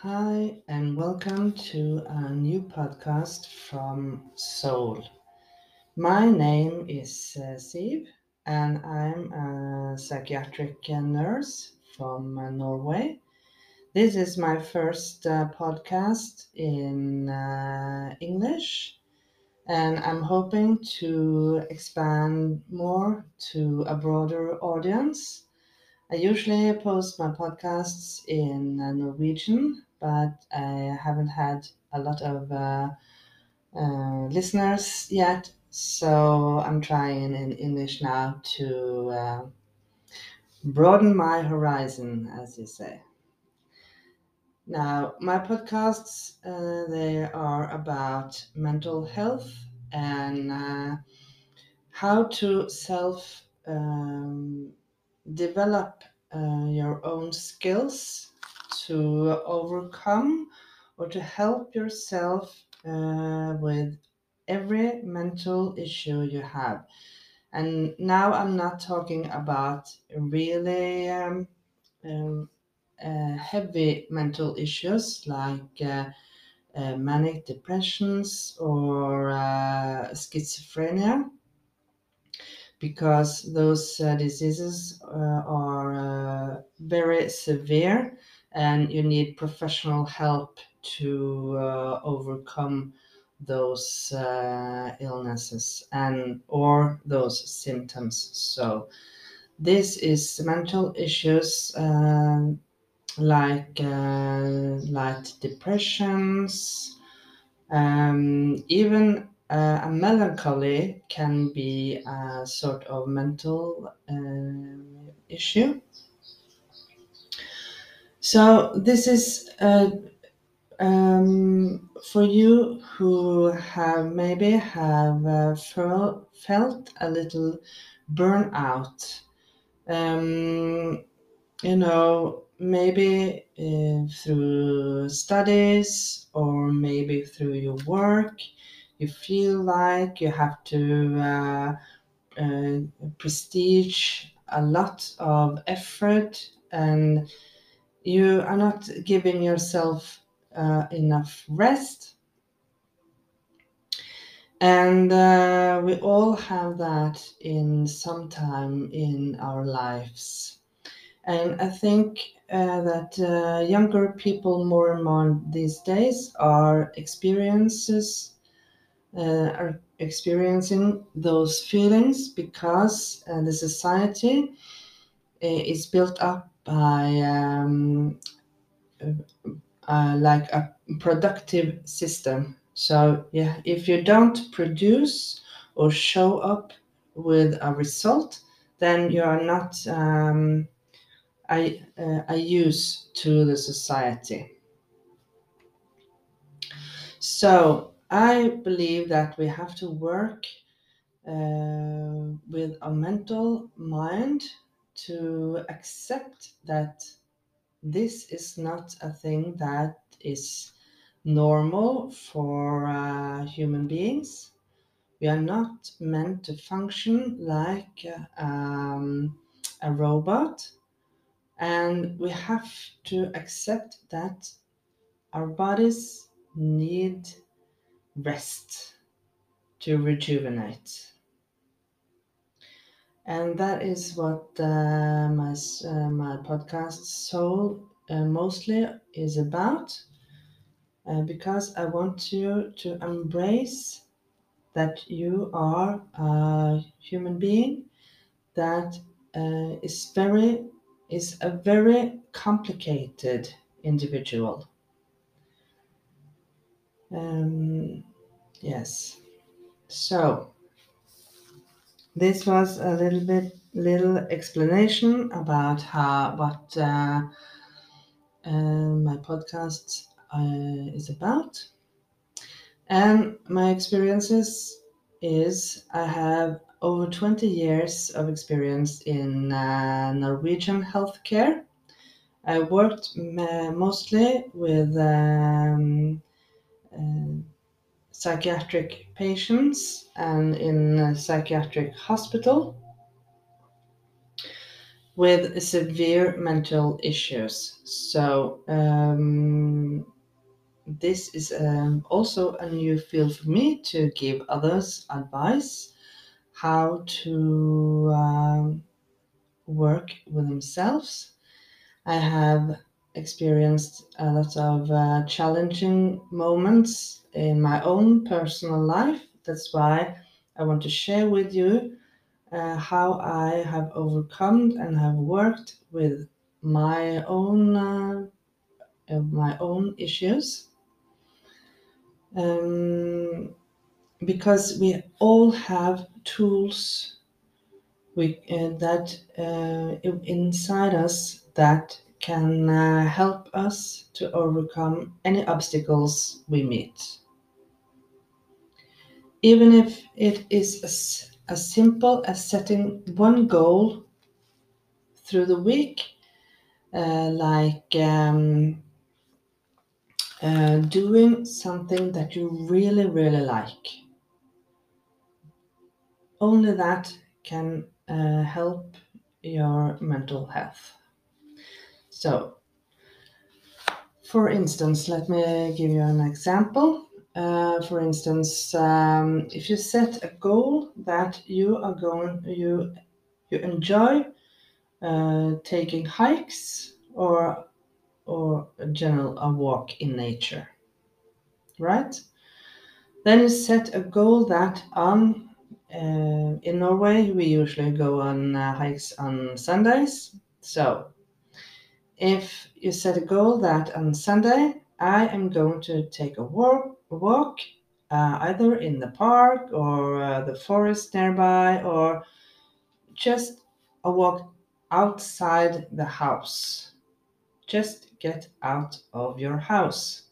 Hi, and welcome to a new podcast from Soul. My name is uh, Siv, and I'm a psychiatric nurse from uh, Norway. This is my first uh, podcast in uh, English, and I'm hoping to expand more to a broader audience. I usually post my podcasts in uh, Norwegian, but I haven't had a lot of uh, uh, listeners yet, so I'm trying in English now to uh, broaden my horizon, as you say. Now, my podcasts uh, they are about mental health and uh, how to self um, develop uh, your own skills to overcome or to help yourself uh, with every mental issue you have. And now I'm not talking about really um, um, uh, heavy mental issues like uh, uh, manic depressions or uh, schizophrenia because those uh, diseases are very severe and you need professional help to uh, overcome those uh, illnesses and or those symptoms so this is mental issues um, like uh, light depressions um, even uh, a melancholy can be a sort of mental uh, issue. So this is uh, um, for you who have maybe have uh, felt, a little burnout. Um, you know, maybe uh, through studies or maybe through your work you feel like you have to uh, uh, prestige a lot of effort and you are not giving yourself uh, enough rest. And uh, we all have that in some time in our lives. And I think uh, that uh, younger people more and more these days are experiences uh, are experiencing those feelings because uh, the society is built up by um, uh, like a productive system. So yeah, if you don't produce or show up with a result, then you are not um, a, uh, a use to the society. So I believe that we have to work uh, with a mental mind to accept that this is not a thing that is normal for uh, human beings. We are not meant to function like um, a robot, and we have to accept that our bodies need rest to rejuvenate. And that is what uh, my, uh, my podcast Soul uh, mostly is about. Uh, because I want you to embrace that you are a human being that uh, is very is a very complicated individual. Um, yes. So this was a little bit little explanation about how what uh, uh, my podcast uh, is about. And my experiences is i have over 20 years of experience in uh, norwegian healthcare. I worked mostly with um, uh, psychiatric patients and in a psychiatric hospital. with severe mental issues. So, um, this is um, also a new field for me to give others advice how to um, work with themselves. I have experienced a lot of uh, challenging moments in my own personal life. That's why I want to share with you uh, how I have overcome and have worked with my own uh, my own issues. Um, because we all have tools we, uh, that uh, inside us that can uh, help us to overcome any obstacles we meet. Even if it is as, as simple as setting one goal through the week, uh, like um, uh, doing something that you really, really like. Only that can uh, help your mental health. So, for instance, let me give you an example. Uh, for instance, um, if you set a goal that you are going, you you enjoy uh, taking hikes or or a general a walk in nature, right? Then you set a goal that on uh, in Norway we usually go on uh, hikes on Sundays. So if you set a goal that on Sunday I am going to take a walk, walk uh, either in the park or uh, the forest nearby or just a walk outside the house. Just get out of your house.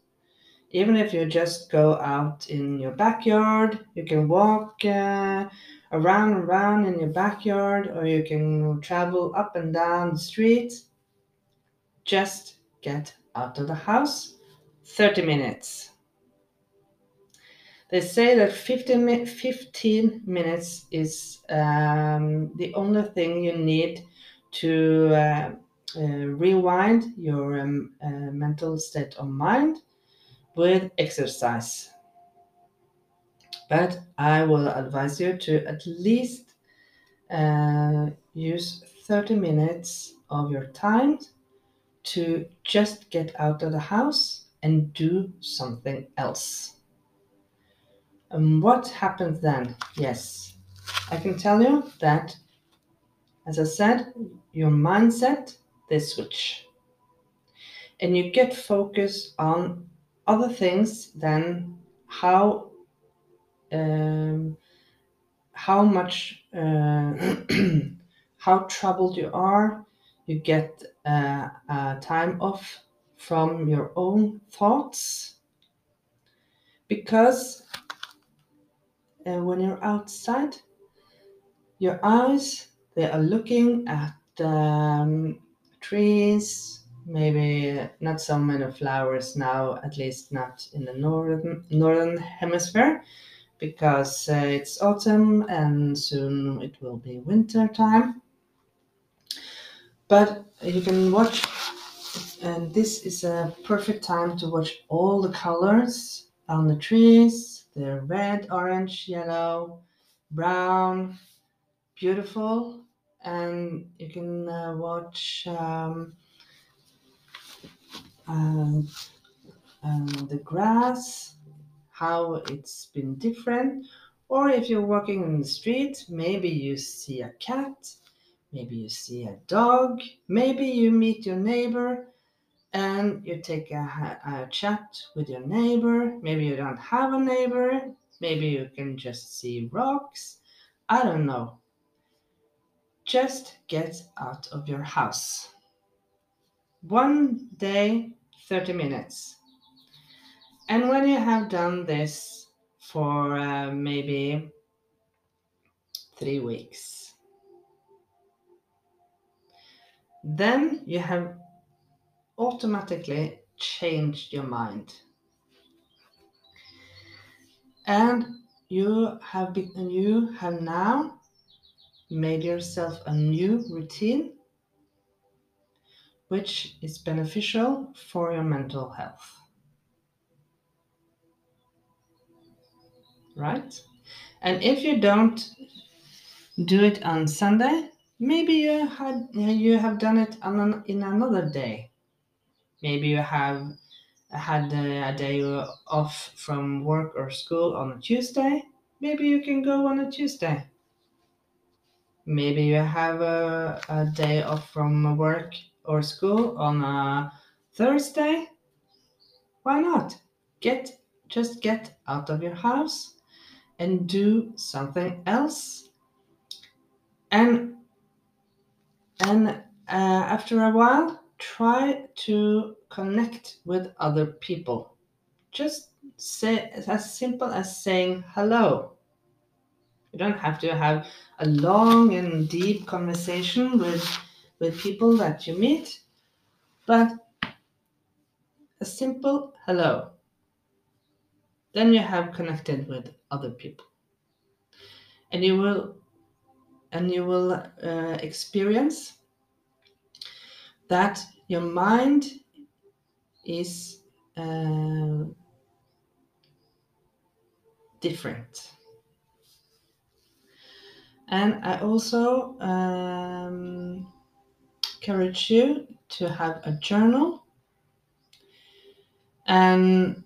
Even if you just go out in your backyard, you can walk uh, around and around in your backyard or you can travel up and down the street just get out of the house 30 minutes. They say that 15, 15 minutes is um, the only thing you need to uh, uh, rewind your um, uh, mental state of mind with exercise. But I will advise you to at least uh, use 30 minutes of your time to just get out of the house and do something else. And what happens then? Yes, I can tell you that, as I said, your mindset, they switch. And you get focused on other things than how um, how much uh, how troubled you are you get uh, time off from your own thoughts. Because uh, when you're outside your eyes they are looking at um, trees maybe not so many flowers now at least not in the northern northern hemisphere because uh, it's autumn and soon it will be winter time but you can watch and this is a perfect time to watch all the colors on the trees. They're red orange yellow brown beautiful. And you can uh, watch um, um, um, the grass how it's been different. Or if you're walking in the street maybe you see a cat Maybe you see a dog. Maybe you meet your neighbor and you take a, a, chat with your neighbor. Maybe you don't have a neighbor. Maybe you can just see rocks. I don't know. Just get out of your house. One day, 30 minutes. And when you have done this for uh, maybe three weeks, then you have automatically changed your mind. And you have you have now made yourself a new routine which is beneficial for your mental health. Right? And if you don't do it on Sunday, maybe you had you have done it on an, in another day. Maybe you have had a day off from work or school on a Tuesday. Maybe you can go on a Tuesday. Maybe you have a, a day off from work or school on a Thursday. Why not? Get just get out of your house and do something else. And and uh, after a while, try to connect with other people. Just say as simple as saying hello. You don't have to have a long and deep conversation with with people that you meet, but a simple hello. Then you have connected with other people. And you will and you will uh, experience that your mind is uh, different. And I also um, encourage you to have a journal and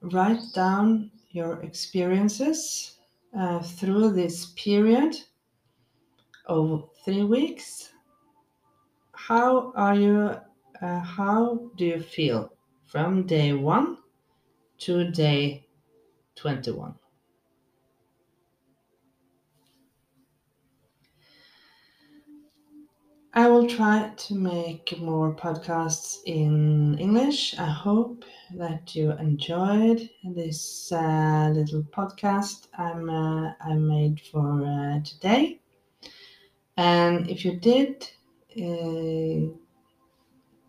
write down your experiences uh, through this period of three weeks. How are you? Uh, how do you feel from day one to day 21? I will try to make more podcasts in English. I hope that you enjoyed this uh, little podcast I'm uh, I made for uh, today. And if you did, uh,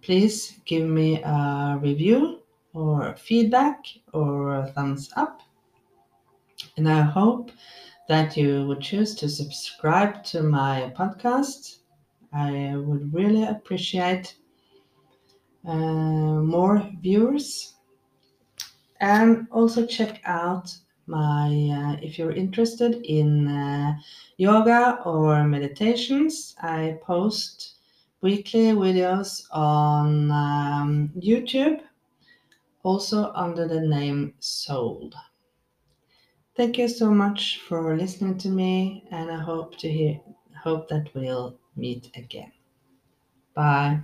please give me a review or feedback or a thumbs up. And I hope that you would choose to subscribe to my podcast I would really appreciate uh, more viewers. And also check out my, uh, if you're interested in uh, yoga or meditations, I post weekly videos on um, YouTube, also under the name Soul. Thank you so much for listening to me, and I hope to hear, hope that we'll meet again. Bye.